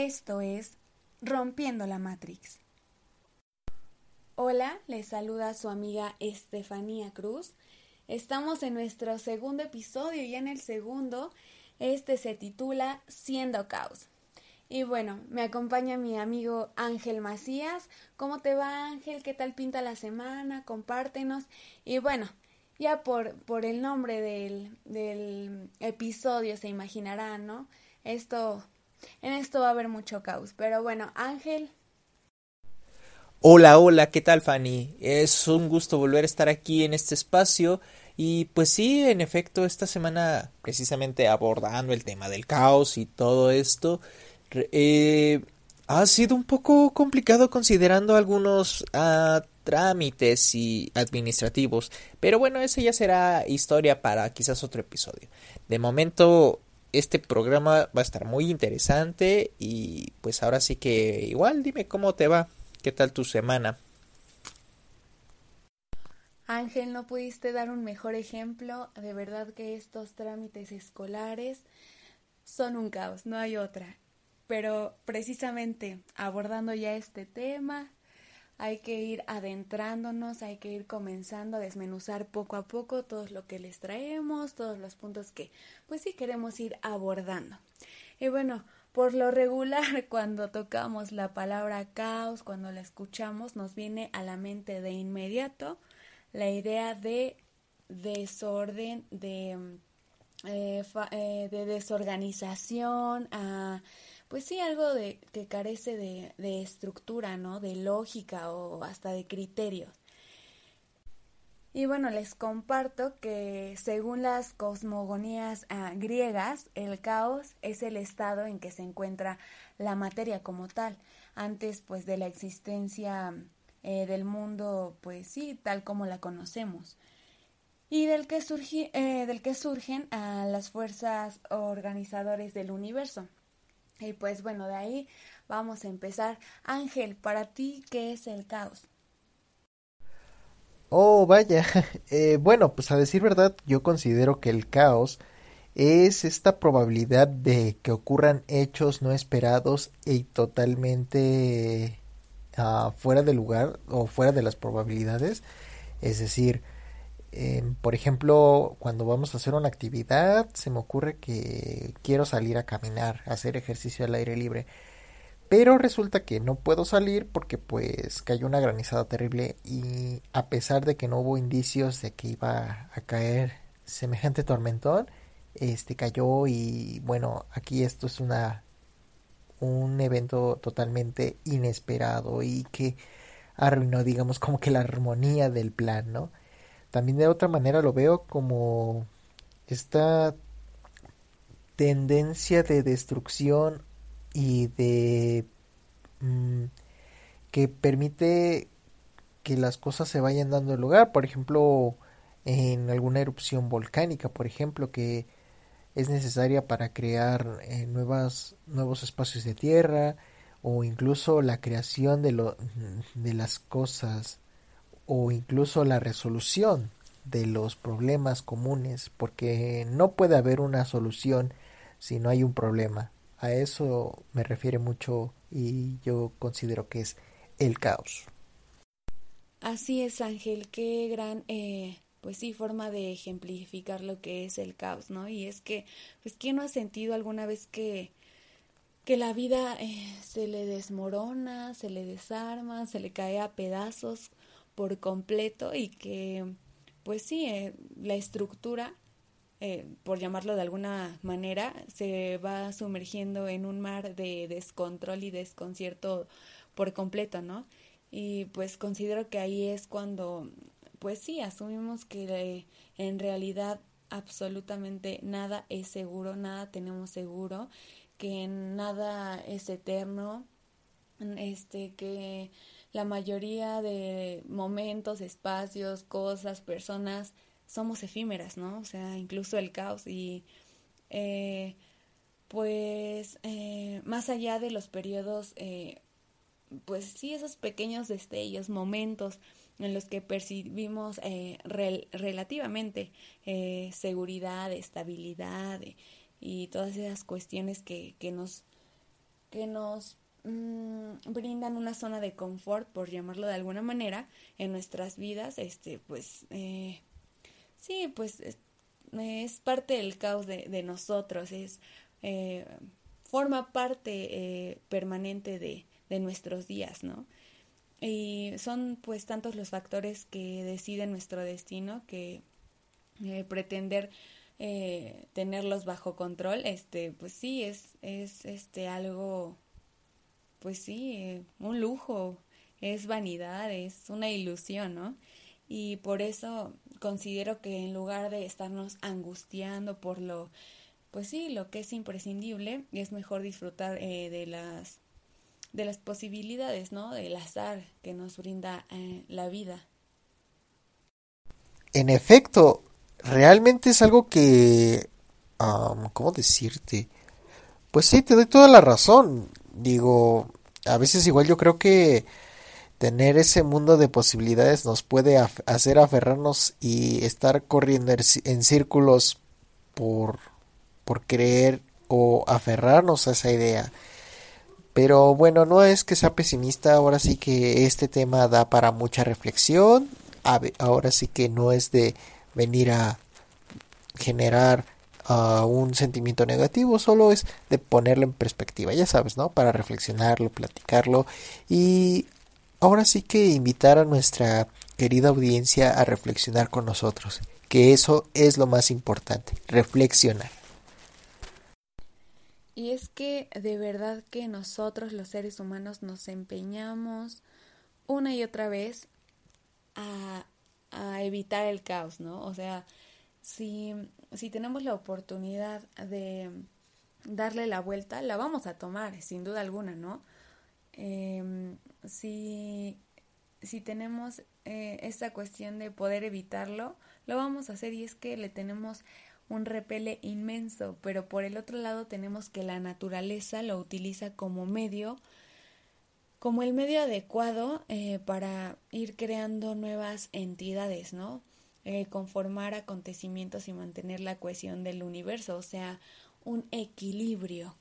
Esto es Rompiendo la Matrix. Hola, les saluda su amiga Estefanía Cruz. Estamos en nuestro segundo episodio y en el segundo este se titula Siendo Caos. Y bueno, me acompaña mi amigo Ángel Macías. ¿Cómo te va Ángel? ¿Qué tal pinta la semana? Compártenos. Y bueno, ya por, por el nombre del, del episodio se imaginarán, ¿no? Esto, en esto va a haber mucho caos. Pero bueno, Ángel. Hola, hola, ¿qué tal Fanny? Es un gusto volver a estar aquí en este espacio. Y pues sí, en efecto, esta semana precisamente abordando el tema del caos y todo esto, eh, ha sido un poco complicado considerando algunos uh, trámites y administrativos, pero bueno, esa ya será historia para quizás otro episodio. De momento, este programa va a estar muy interesante y pues ahora sí que igual dime cómo te va, qué tal tu semana. Ángel, no pudiste dar un mejor ejemplo. De verdad que estos trámites escolares son un caos, no hay otra. Pero precisamente abordando ya este tema, hay que ir adentrándonos, hay que ir comenzando a desmenuzar poco a poco todo lo que les traemos, todos los puntos que pues sí queremos ir abordando. Y bueno, por lo regular cuando tocamos la palabra caos, cuando la escuchamos, nos viene a la mente de inmediato la idea de desorden, de, eh, eh, de desorganización, a pues sí, algo de, que carece de, estructura, ¿no? De lógica o hasta de criterios. Y bueno, les comparto que según las cosmogonías ah, griegas, el caos es el estado en que se encuentra la materia como tal, antes pues de la existencia eh, del mundo, pues sí, tal como la conocemos. Y del que, surgi, eh, del que surgen a las fuerzas organizadoras del universo. Y pues bueno, de ahí vamos a empezar. Ángel, para ti, ¿qué es el caos? Oh, vaya. Eh, bueno, pues a decir verdad, yo considero que el caos es esta probabilidad de que ocurran hechos no esperados y totalmente uh, fuera de lugar o fuera de las probabilidades. Es decir, por ejemplo, cuando vamos a hacer una actividad, se me ocurre que quiero salir a caminar, hacer ejercicio al aire libre. Pero resulta que no puedo salir porque pues cayó una granizada terrible y a pesar de que no hubo indicios de que iba a caer semejante tormentón, este cayó y bueno, aquí esto es una un evento totalmente inesperado y que arruinó digamos como que la armonía del plan, ¿no? También de otra manera lo veo como esta tendencia de destrucción y de mm, que permite que las cosas se vayan dando lugar. Por ejemplo, en alguna erupción volcánica, por ejemplo, que es necesaria para crear eh, nuevas, nuevos espacios de tierra o incluso la creación de, lo, de las cosas o incluso la resolución de los problemas comunes, porque no puede haber una solución si no hay un problema. A eso me refiere mucho y yo considero que es el caos. Así es, Ángel, qué gran, eh, pues sí, forma de ejemplificar lo que es el caos, ¿no? Y es que, pues, ¿quién no ha sentido alguna vez que, que la vida eh, se le desmorona, se le desarma, se le cae a pedazos por completo y que, pues sí, eh, la estructura, eh, por llamarlo de alguna manera, se va sumergiendo en un mar de descontrol y desconcierto por completo, ¿no? Y pues considero que ahí es cuando, pues sí, asumimos que en realidad absolutamente nada es seguro, nada tenemos seguro, que nada es eterno, este, que la mayoría de momentos, espacios, cosas, personas, somos efímeras, ¿no? O sea, incluso el caos y eh, pues eh, más allá de los periodos, eh, pues sí, esos pequeños destellos, momentos en los que percibimos relativamente seguridad, estabilidad y todas esas cuestiones que, que nos que nos mm, brindan una zona de confort, por llamarlo de alguna manera, en nuestras vidas, este, pues, eh, sí, pues es, parte del caos de, nosotros, es, eh, forma parte eh, permanente de, de nuestros días, ¿no? Y son pues tantos los factores que deciden nuestro destino que eh, pretender eh, tenerlos bajo control, este, pues sí, es, es este algo, pues sí, eh, un lujo, es vanidad, es una ilusión, ¿no? Y por eso considero que en lugar de estarnos angustiando por lo, pues sí, lo que es imprescindible, es mejor disfrutar de las de las posibilidades, ¿no? Del azar que nos brinda eh, la vida. En efecto, realmente es algo que... ¿Cómo decirte? Pues sí, te doy toda la razón. Digo, a veces igual yo creo que tener ese mundo de posibilidades nos puede hacer aferrarnos y estar corriendo en círculos por, por creer o aferrarnos a esa idea. Pero bueno, no es que sea pesimista, ahora sí que este tema da para mucha reflexión, ahora sí que no es de venir a generar uh, un sentimiento negativo, solo es de ponerlo en perspectiva, ya sabes, ¿no? Para reflexionarlo, platicarlo y ahora sí que invitar a nuestra querida audiencia a reflexionar con nosotros, que eso es lo más importante, reflexionar. Y es que de verdad que nosotros los seres humanos nos empeñamos una y otra vez a, evitar el caos, ¿no? O sea, si, si tenemos la oportunidad de darle la vuelta, la vamos a tomar, sin duda alguna, ¿no? Em, si, si tenemos eh, esta cuestión de poder evitarlo, lo vamos a hacer y es que le tenemos un repele inmenso, pero por el otro lado tenemos que la naturaleza lo utiliza como medio, como el medio adecuado eh, para ir creando nuevas entidades, ¿no? Eh, conformar acontecimientos y mantener la cohesión del universo, o sea, un equilibrio.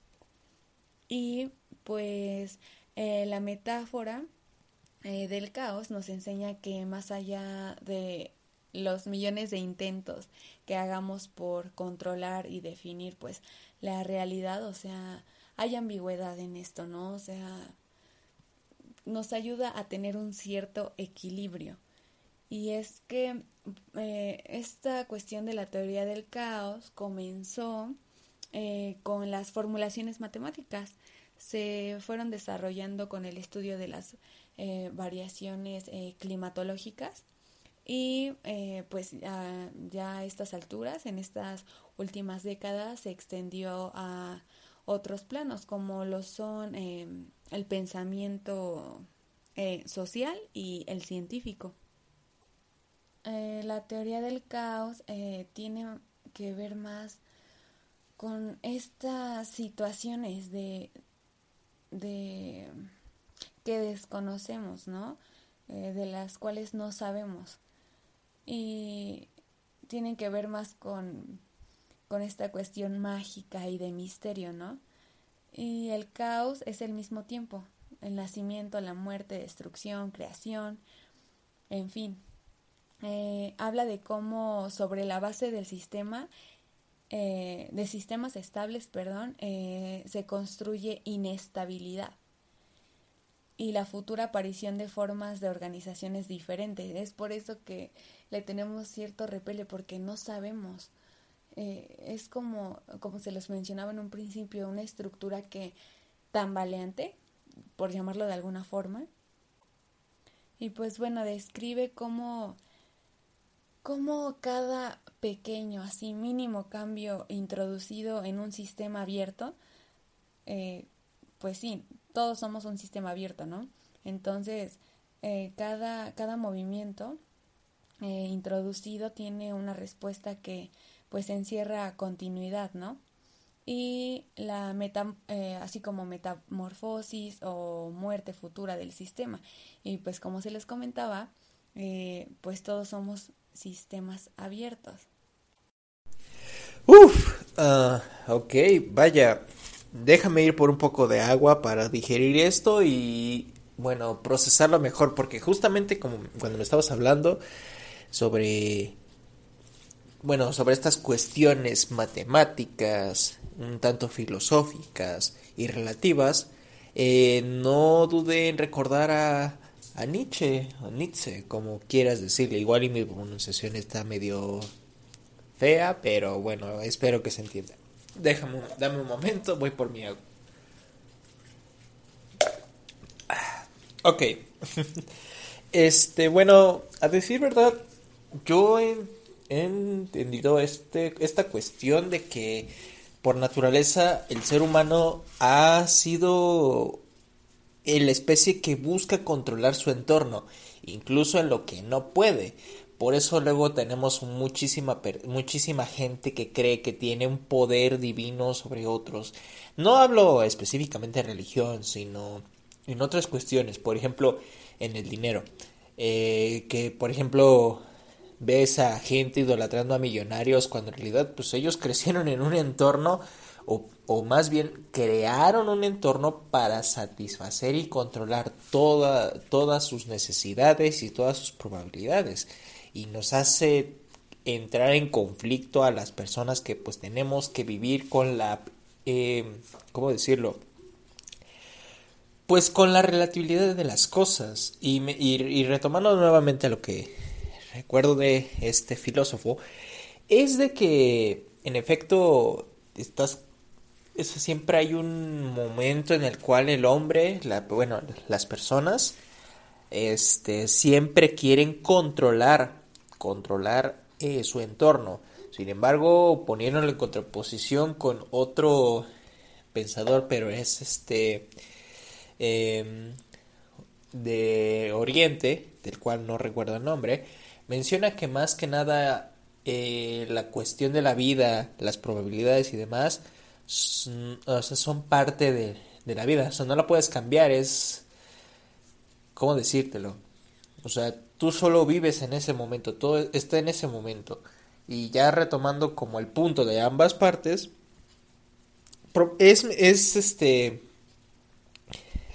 Y pues eh, la metáfora del caos nos enseña que más allá de los millones de intentos que hagamos por controlar y definir pues la realidad, o sea, hay ambigüedad en esto, ¿no? O sea, nos ayuda a tener un cierto equilibrio. Y es que eh, esta cuestión de la teoría del caos comenzó eh, con las formulaciones matemáticas. Se fueron desarrollando con el estudio de las eh, variaciones climatológicas y eh, pues ya a estas alturas, en estas últimas décadas, se extendió a otros planos como lo son el pensamiento eh, social y el científico. Eh, la teoría del caos tiene que ver más con estas situaciones de, de que desconocemos, ¿no? de las cuales no sabemos y tienen que ver más con, con esta cuestión mágica y de misterio, ¿no? Y el caos es el mismo tiempo, el nacimiento, la muerte, destrucción, creación, en fin. Eh, habla de cómo sobre la base del sistema, eh, de sistemas estables, perdón, eh, se construye inestabilidad y la futura aparición de formas de organizaciones diferentes. Es por eso que le tenemos cierto repele porque no sabemos. Es como, como se les mencionaba en un principio, una estructura que tambaleante, por llamarlo de alguna forma. Y pues bueno, describe cómo, cómo cada pequeño, así mínimo cambio introducido en un sistema abierto, eh, pues sí, todos somos un sistema abierto, ¿no? Entonces, eh, cada, cada movimiento eh, introducido tiene una respuesta que pues encierra continuidad, ¿no? Y la meta, así como metamorfosis o muerte futura del sistema. Y pues como se les comentaba, pues todos somos sistemas abiertos. Uf, uh, ok, vaya, déjame ir por un poco de agua para digerir esto y bueno, procesarlo mejor, porque justamente como cuando me estabas hablando sobre, bueno, sobre estas cuestiones matemáticas, un tanto filosóficas y relativas, eh, no dudé en recordar a, a Nietzsche, o Nietzsche, como quieras decirle, igual y mi pronunciación está medio fea, pero bueno, espero que se entienda. Déjame, dame un momento, voy por mi agua. Ok. Este, bueno, a decir verdad, yo he, entendido este, esta cuestión de que por naturaleza el ser humano ha sido la especie que busca controlar su entorno, incluso en lo que no puede. Por eso luego tenemos muchísima, muchísima gente que cree que tiene un poder divino sobre otros. No hablo específicamente de religión, sino en otras cuestiones, por ejemplo, en el dinero. Eh, que, por ejemplo, ves a gente idolatrando a millonarios cuando en realidad pues ellos crecieron en un entorno o, o, más bien crearon un entorno para satisfacer y controlar toda, todas sus necesidades y todas sus probabilidades y nos hace entrar en conflicto a las personas que pues tenemos que vivir con la eh, ¿cómo decirlo? pues con la relatividad de las cosas y, y, retomando nuevamente lo que recuerdo de este filósofo es de que en efecto estás siempre hay un momento en el cual el hombre bueno las personas este siempre quieren controlar controlar eh, su entorno. Sin embargo poniéndolo en contraposición con otro pensador pero es este Em, de Oriente, del cual no recuerdo el nombre, menciona que más que nada eh, la cuestión de la vida, las probabilidades y demás, son, son parte de, de, la vida. O sea, no la puedes cambiar, es... ¿Cómo decírtelo? O sea, tú solo vives en ese momento, todo está en ese momento. Y ya retomando como el punto de ambas partes, es, es este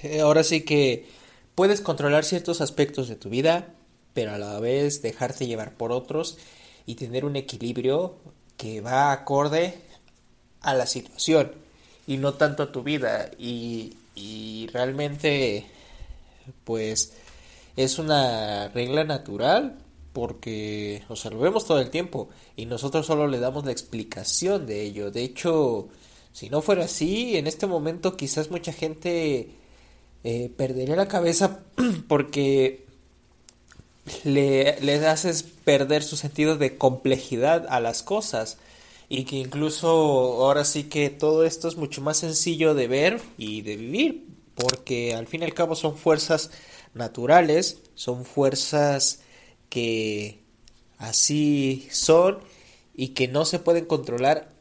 eh, ahora sí que puedes controlar ciertos aspectos de tu vida, pero a la vez dejarte llevar por otros y tener un equilibrio que va acorde a la situación y no tanto a tu vida. Y, y realmente pues es una regla natural porque o sea lo vemos todo el tiempo y nosotros solo le damos la explicación de ello. De hecho si no fuera así en este momento quizás mucha gente eh, perdería la cabeza porque le, le haces perder su sentido de complejidad a las cosas y que incluso ahora sí que todo esto es mucho más sencillo de ver y de vivir porque al fin y al cabo son fuerzas naturales, son fuerzas que así son y que no se pueden controlar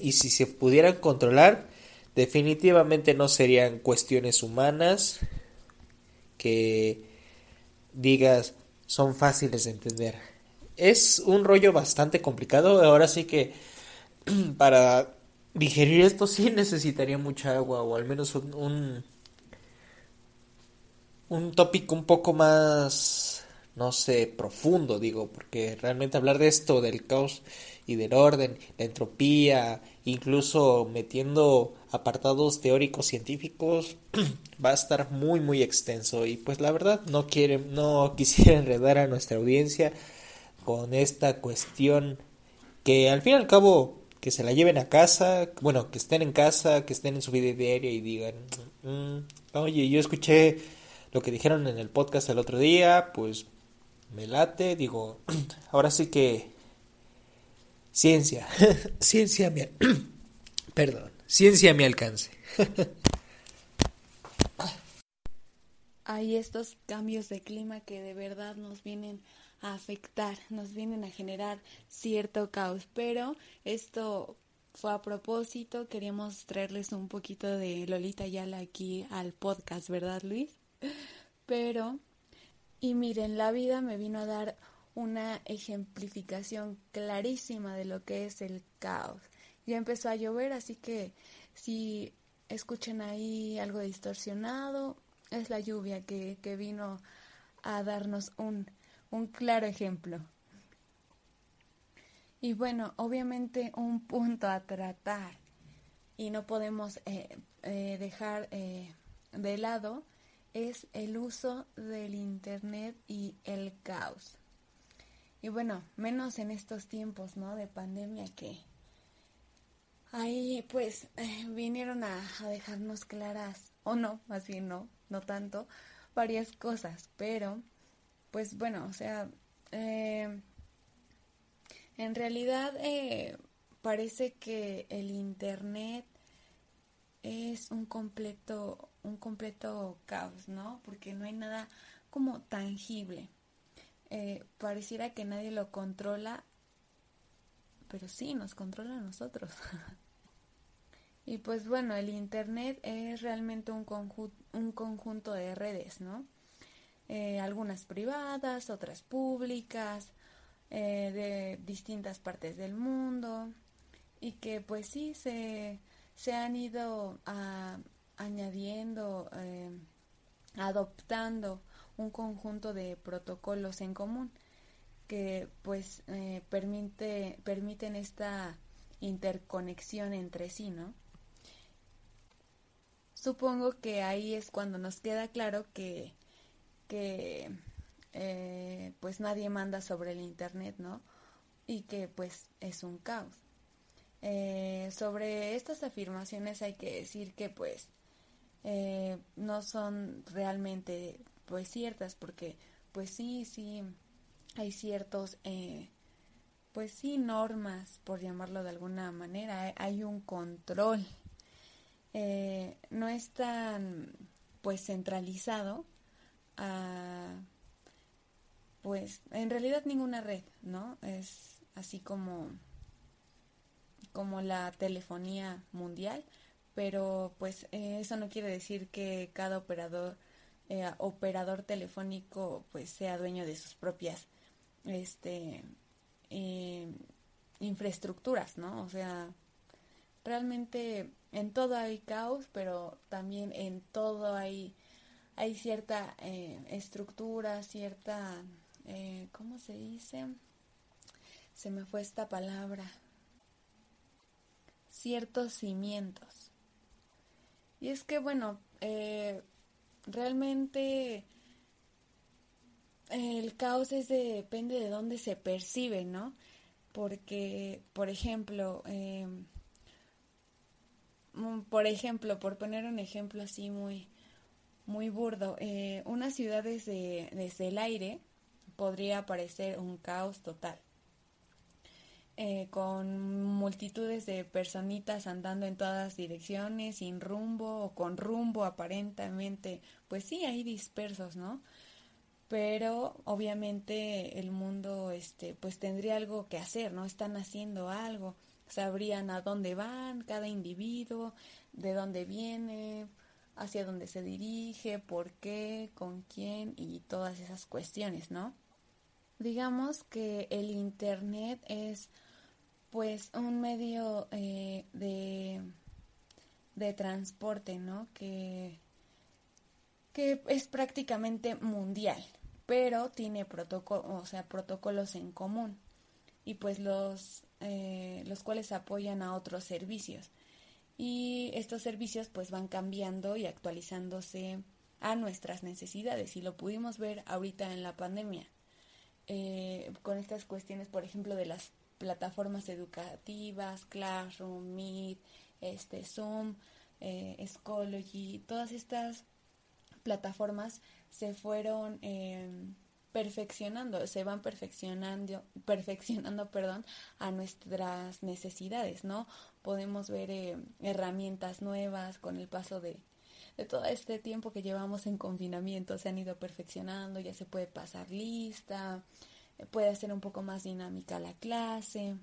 y si se pudieran controlar definitivamente no serían cuestiones humanas que digas son fáciles de entender. Es un rollo bastante complicado, ahora sí que para digerir esto sí necesitaría mucha agua o al menos un, un, un tópico un poco más, no sé, profundo, digo, porque realmente hablar de esto, del caos y del orden, la entropía, incluso metiendo apartados teóricos científicos va a estar muy muy extenso. Y pues la verdad no quieren no quisiera enredar a nuestra audiencia con esta cuestión que al fin y al cabo que se la lleven a casa bueno que estén en casa que estén en su vida diaria y digan mm, oye yo escuché lo que dijeron en el podcast el otro día pues me late digo ahora sí que ciencia ciencia mía perdón ciencia a mi alcance. Hay estos cambios de clima que de verdad nos vienen a afectar, nos vienen a generar cierto caos, pero esto fue a propósito, queríamos traerles un poquito de Lolita Yala aquí al podcast, ¿verdad Luis? Pero, y miren, la vida me vino a dar una ejemplificación clarísima de lo que es el caos ya empezó a llover, así que si escuchen ahí algo distorsionado, es la lluvia que, que vino a darnos un, un claro ejemplo. Y bueno, obviamente un punto a tratar y no podemos eh, eh, dejar eh, de lado es el uso del Internet y el caos. Y bueno, menos en estos tiempos, ¿no? De pandemia que ahí pues vinieron a, dejarnos claras, o no, más bien no, no tanto, varias cosas, pero pues bueno, o sea, en realidad parece que el internet es un completo un completo caos, ¿no? Porque no hay nada como tangible. Eh, pareciera que nadie lo controla, pero sí, nos controla a nosotros. y pues bueno, el Internet es realmente un, un conjunto de redes, ¿no? Eh, algunas privadas, otras públicas, eh, de distintas partes del mundo y que pues sí se, se han ido añadiendo, eh, adoptando un conjunto de protocolos en común que pues eh, permite, permiten esta interconexión entre sí, ¿no? Supongo que ahí es cuando nos queda claro que, que eh, pues nadie manda sobre el Internet, ¿no? Y que pues es un caos. Eh, sobre estas afirmaciones hay que decir que pues eh, no son realmente pues ciertas porque pues sí, sí hay ciertos eh, pues sí normas por llamarlo de alguna manera, hay un control. no es tan pues centralizado pues en realidad ninguna red, ¿no? Es así como como la telefonía mundial, pero pues eh, eso no quiere decir que cada operador eh, operador telefónico pues sea dueño de sus propias este eh, infraestructuras, ¿no? O sea, realmente en todo hay caos, pero también en todo hay hay cierta estructura, cierta ¿cómo se dice? Se me fue esta palabra ciertos cimientos. Y es que, bueno, eh, realmente el caos es depende de dónde se percibe, ¿no? Porque, por ejemplo, em, mm, por ejemplo, por poner un ejemplo así muy, muy burdo, eh, una ciudad desde, desde el aire podría parecer un caos total. Eh, con multitudes de personitas andando en todas direcciones, sin rumbo o con rumbo aparentemente, pues sí, hay dispersos, ¿no? Pero obviamente el mundo, este, pues tendría algo que hacer, ¿no? Están haciendo algo, sabrían a dónde van cada individuo, de dónde viene, hacia dónde se dirige, por qué, con quién y todas esas cuestiones, ¿no? Digamos que el Internet es pues un medio eh, de, de transporte, ¿no? Que, que es prácticamente mundial, pero tiene protocolo, o sea, protocolos en común y pues los, eh, los cuales apoyan a otros servicios. Y estos servicios pues van cambiando y actualizándose a nuestras necesidades y lo pudimos ver ahorita en la pandemia. Eh, con estas cuestiones, por ejemplo, de las plataformas educativas, Classroom, Meet, este, Zoom, eh, Schoology, todas estas plataformas se fueron em, perfeccionando, se van perfeccionando, perfeccionando, perdón, a nuestras necesidades, ¿no? Podemos ver eh, herramientas nuevas con el paso de, de todo este tiempo que llevamos en confinamiento, se han ido perfeccionando, ya se puede pasar lista, puede ser un poco más dinámica la clase.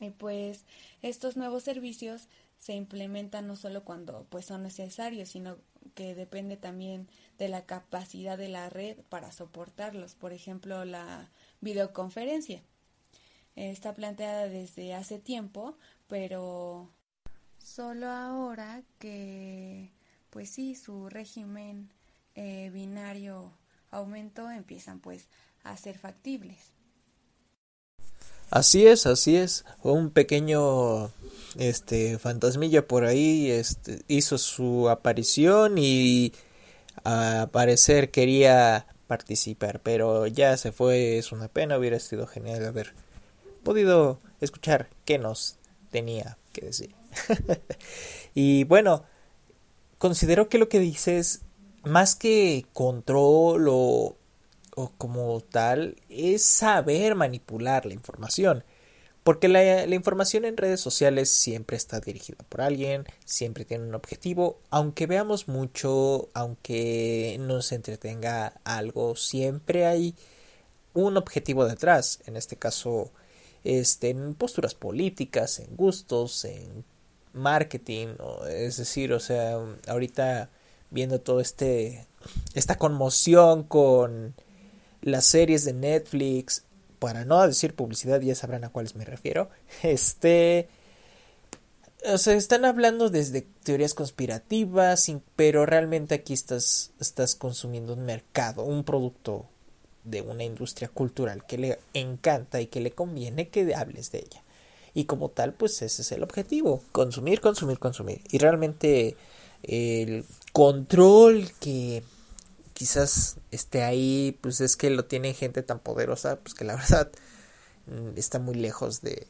Y pues estos nuevos servicios se implementan no solo cuando pues son necesarios, sino que depende también de la capacidad de la red para soportarlos. Por ejemplo, la videoconferencia está planteada desde hace tiempo, pero Solo ahora que, pues sí, su régimen eh, binario aumentó, empiezan pues a ser factibles. Así es, así es. Un pequeño este fantasmilla por ahí este, hizo su aparición y a parecer quería participar, pero ya se fue, es una pena, hubiera sido genial haber podido escuchar qué nos tenía que decir. y bueno, considero que lo que dices, más que control o, o como tal, es saber manipular la información. Porque la, información en redes sociales siempre está dirigida por alguien, siempre tiene un objetivo, aunque veamos mucho, aunque nos entretenga algo, siempre hay un objetivo detrás, en este caso, este, en posturas políticas, en gustos, en marketing, es decir, o sea, ahorita viendo todo este, esta conmoción con las series de Netflix, para no decir publicidad, ya sabrán a cuáles me refiero. Este. O sea, están hablando desde teorías conspirativas, pero realmente aquí estás, estás consumiendo un mercado, un producto de una industria cultural que le encanta y que le conviene que hables de ella. Y como tal, pues ese es el objetivo, consumir, consumir, consumir. Y realmente el control que quizás esté ahí, pues es que lo tiene gente tan poderosa, pues que la verdad mm, está muy lejos de,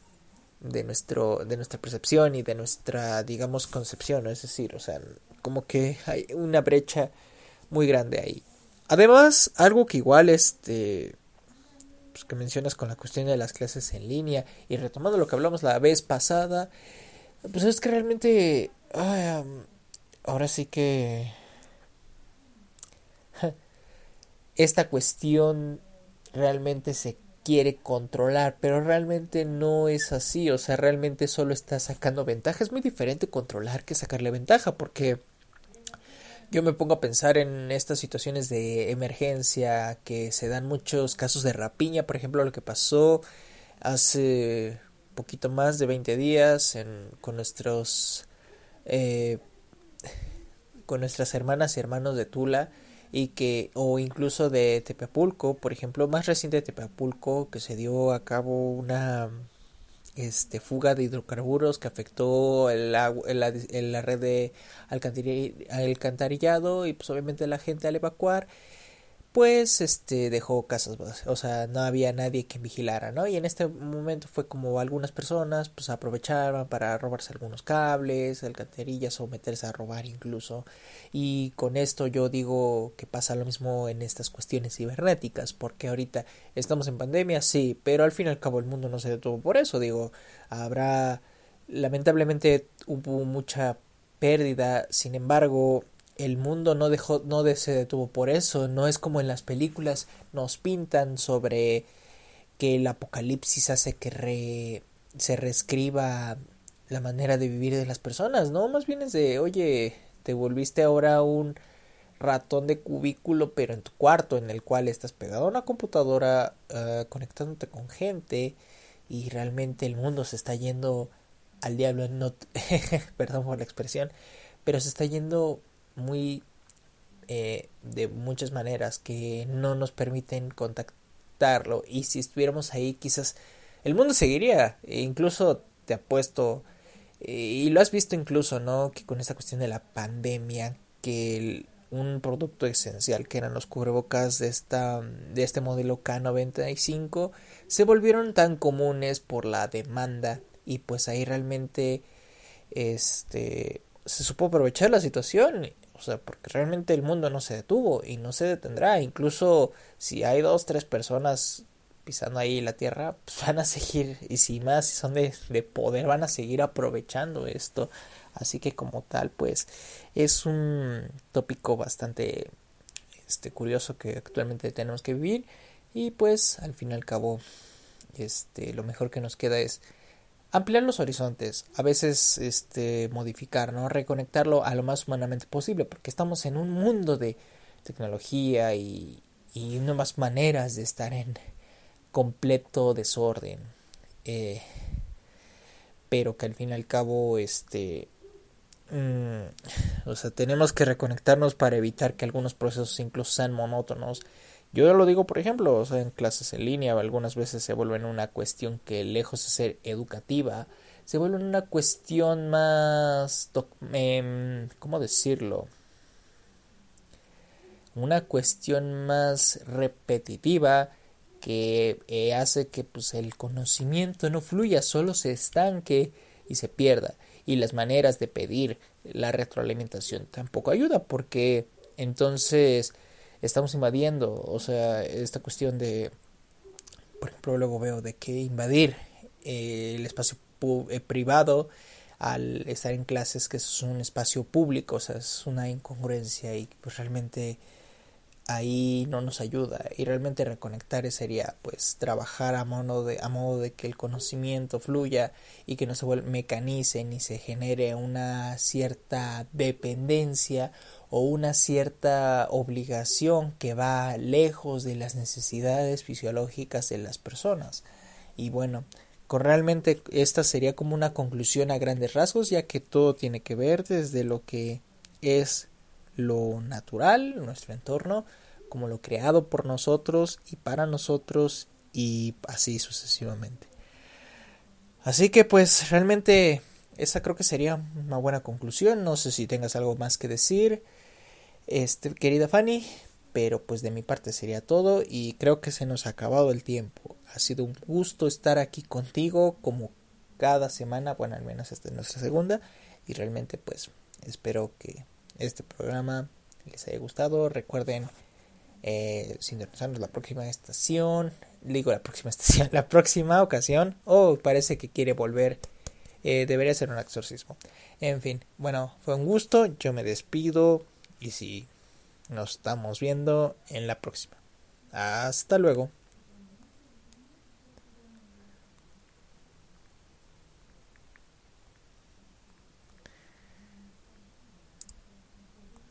de, nuestro, de nuestra percepción y de nuestra, digamos, concepción, Es decir, o sea, como que hay una brecha muy grande ahí. Además, algo que igual, este, pues que mencionas con la cuestión de las clases en línea y retomando lo que hablamos la vez pasada, pues es que realmente, ahora sí que esta cuestión realmente se quiere controlar, pero realmente no es así, o sea, realmente solo está sacando ventaja. Es muy diferente controlar que sacarle ventaja, porque yo me pongo a pensar en estas situaciones de emergencia que se dan muchos casos de rapiña, por ejemplo, lo que pasó hace poquito más de 20 días con nuestros eh, con nuestras hermanas y hermanos de Tula y que o incluso de Tepapulco, por ejemplo, más reciente de Tepapulco que se dio a cabo una este fuga de hidrocarburos que afectó el, la red de alcantarillado y pues obviamente la gente al evacuar pues este dejó casas o sea no había nadie que vigilara no y en este momento fue como algunas personas pues aprovechaban para robarse algunos cables alcantarillas o meterse a robar incluso. Y con esto yo digo que pasa lo mismo en estas cuestiones cibernéticas porque ahorita estamos en pandemia sí pero al fin y al cabo el mundo no se detuvo por eso digo habrá lamentablemente hubo mucha pérdida sin embargo el mundo no dejó, no se detuvo por eso, no es como en las películas nos pintan sobre que el apocalipsis hace que se reescriba la manera de vivir de las personas, no, más bien es de, oye, te volviste ahora un ratón de cubículo, pero en tu cuarto, en el cual estás pegado a una computadora, uh, conectándote con gente, y realmente el mundo se está yendo al diablo, no, perdón por la expresión, pero se está yendo muy eh, de muchas maneras que no nos permiten contactarlo. Y si estuviéramos ahí quizás el mundo seguiría. E incluso te apuesto eh, y lo has visto incluso no que con esta cuestión de la pandemia que un producto esencial que eran los cubrebocas de esta de este modelo K95 se volvieron tan comunes por la demanda. Y pues ahí realmente este se supo aprovechar la situación o sea, porque realmente el mundo no se detuvo y no se detendrá. Incluso si hay dos, tres personas pisando ahí la tierra, pues van a seguir, y si más, si son de, de poder, van a seguir aprovechando esto. Así que como tal, pues es un tópico bastante este, curioso que actualmente tenemos que vivir. Y pues al fin y al cabo, este, lo mejor que nos queda es ampliar los horizontes, a veces este modificar, ¿no? Reconectarlo a lo más humanamente posible, porque estamos en un mundo de tecnología y, y nuevas maneras de estar en completo desorden. Eh, pero que al fin y al cabo este mm, o sea, tenemos que reconectarnos para evitar que algunos procesos incluso sean monótonos. Yo lo digo, por ejemplo, en clases en línea algunas veces se vuelven una cuestión que lejos de ser educativa, se vuelve una cuestión más, eh, ¿cómo decirlo? Una cuestión más repetitiva que eh, hace que pues el conocimiento no fluya, solo se estanque y se pierda. Y las maneras de pedir la retroalimentación tampoco ayuda porque entonces estamos invadiendo, o sea, esta cuestión de, por ejemplo, luego veo de que invadir eh, el espacio eh, privado al estar en clases que es un espacio público, o sea, es una incongruencia y pues realmente ahí no nos ayuda. Y realmente reconectar sería pues trabajar a modo de a modo de que el conocimiento fluya y que no se mecanice ni se genere una cierta dependencia o una cierta obligación que va lejos de las necesidades fisiológicas de las personas. Y bueno realmente esta sería como una conclusión a grandes rasgos ya que todo tiene que ver desde lo que es lo natural, nuestro entorno, como lo creado por nosotros y para nosotros y así sucesivamente. Así que pues realmente esa creo que sería una buena conclusión. No sé si tengas algo más que decir, este, querida Fanny, pero pues de mi parte sería todo y creo que se nos ha acabado el tiempo. Ha sido un gusto estar aquí contigo como cada semana, bueno, al menos esta es nuestra segunda y realmente pues espero que este programa les haya gustado. Recuerden eh, sintonizarnos la próxima estación, digo la próxima estación, la próxima ocasión. Oh, parece que quiere volver. Eh, debería ser un exorcismo. En fin, bueno, fue un gusto. Yo me despido y si nos estamos viendo en la próxima. Hasta luego.